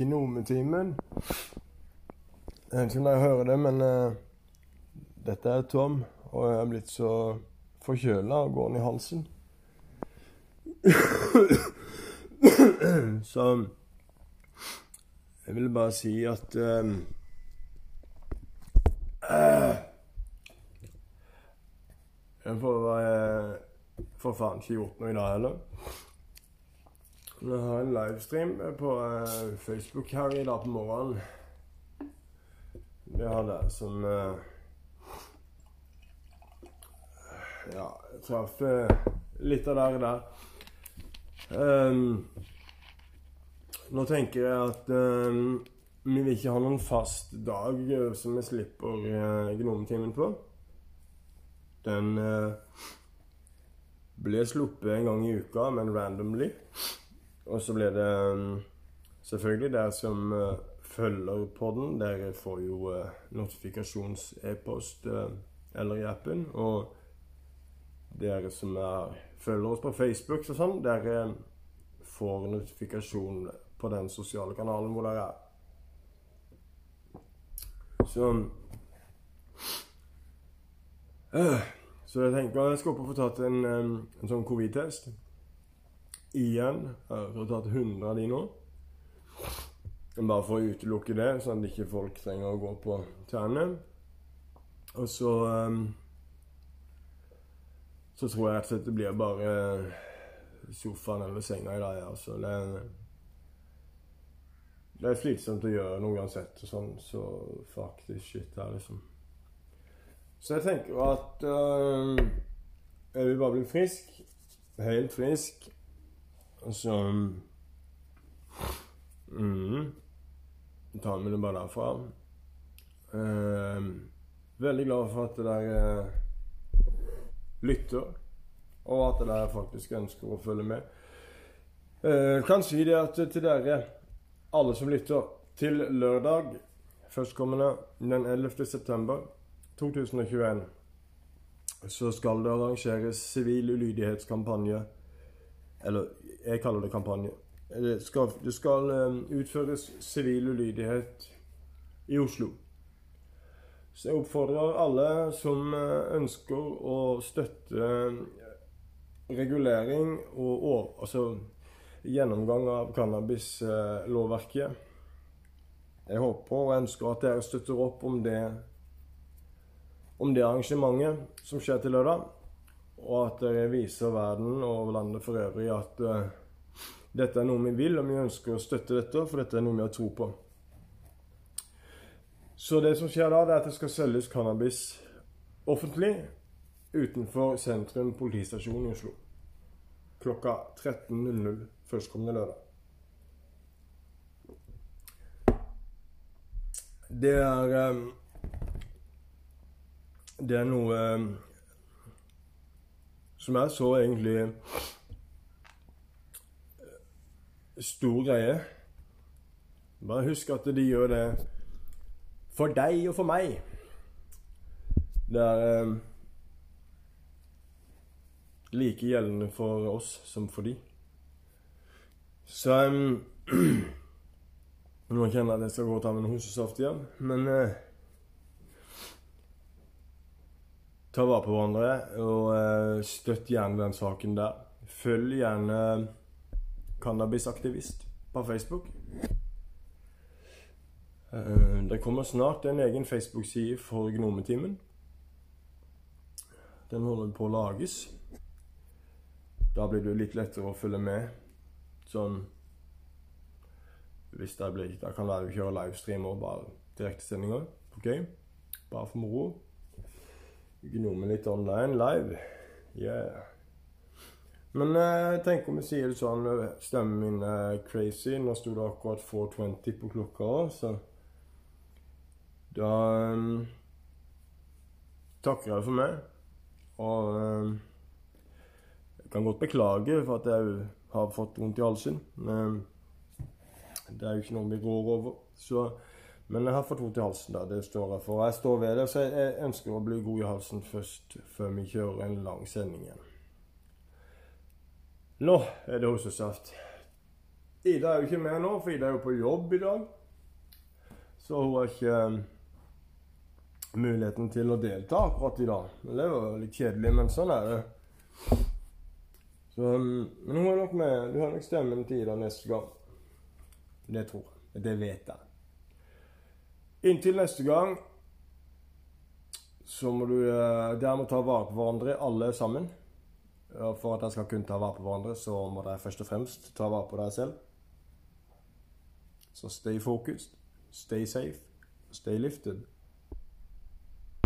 Gnometimen. Jeg vet ikke om dere hører det, men uh, dette er Tom, og jeg er blitt så forkjøla og går den i halsen. så jeg vil bare si at um, uh, Jeg får, uh, får faen ikke gjort noe i dag heller. Jeg har en livestream på uh, Facebook her i dag på morgenen. Det har jeg som uh, Ja, jeg traff uh, litt av det der. Um, nå tenker jeg at um, vi vil ikke ha noen fast dag som vi slipper uh, Gnometimen på. Den ble sluppet en gang i uka, men randomly. Og så blir det um, selvfølgelig dere som uh, følger podden. Dere får jo uh, notifikasjons-e-post uh, eller i appen. Og dere som er, følger oss på Facebook og sånn, dere får notifikasjon på den sosiale kanalen hvor dere er. Så Så jeg tenker jeg skal opp og få tatt en, um, en sånn covid-test igjen. Jeg har tatt 100 av de nå. Bare for å utelukke det, sånn at ikke folk trenger å gå på tærne. Og så um, Så tror jeg rett og slett det blir bare sofaen eller senga i dag. Altså. Det, det er slitsomt å gjøre noe uansett, og sånn, så faktisk shit her, liksom. Så jeg tenker at uh, jeg vil bare bli frisk. Helt frisk. Så mm, tar vi det bare derfra. Eh, veldig glad for at dere lytter, og at dere faktisk ønsker å følge med. Eh, kan si det at til dere, alle som lytter, til lørdag førstkommende den 11. september 2021 så skal det arrangeres sivil ulydighetskampanje. Eller jeg kaller det kampanje. Det skal, det skal um, utføres sivil ulydighet i Oslo. Så jeg oppfordrer alle som uh, ønsker å støtte um, regulering og, og altså gjennomgang av cannabislovverket. Jeg håper og ønsker at dere støtter opp om det, om det arrangementet som skjer til lørdag og at jeg viser verden og landet for øvrig at uh, dette er noe vi vil, og vi ønsker å støtte dette, for dette er noe vi har tro på. Så det som skjer da, det er at det skal selges cannabis offentlig utenfor sentrum politistasjon i Oslo. Klokka 13.00 førstkommende lørdag. Det er um, Det er noe um, som jeg så egentlig eh, stor greie. Bare husk at de gjør det for deg og for meg. Det er eh, like gjeldende for oss som for de. Så um, Nå kjenner jeg at jeg skal gå og ta meg en hosesaft igjen, men eh, ta vare på hverandre og uh, støtt gjerne den saken der. Følg gjerne cannabisaktivist på Facebook. Uh, det kommer snart en egen Facebook-side for Gnometimen. Den holder på å lages. Da blir det litt lettere å følge med. Sånn Hvis det blir Da kan være kjøre livestreamer livestream og bare direktesendinger. OK? Bare for moro. Gnome litt online live. Yeah. Men eh, tenker om vi sier det sånn Stemmen min er crazy. Nå sto det akkurat 4.20 på klokka så Da um, takker jeg for meg. Og um, jeg kan godt beklage for at jeg har fått vondt i halsen. Men det er jo ikke noe vi rår over. Så men jeg har fått vondt i halsen. da, Det står jeg for. Jeg står ved det, så jeg ønsker å bli god i halsen først, før vi kjører en lang sending igjen. Nå er det hostesaft. Ida er jo ikke med nå, for Ida er jo på jobb i dag. Så hun har ikke eh, muligheten til å delta akkurat i dag. Det er jo litt kjedelig, men sånn er det. Så, mm, men hun er nok med. Du har nok stemmen til Ida neste gang. Det tror jeg. Det vet jeg. Inntil neste gang så må du eh, Dere må ta vare på hverandre, alle sammen. For at dere skal kunne ta vare på hverandre, så må dere først og fremst ta vare på dere selv. Så stay focused, stay safe, stay lifted.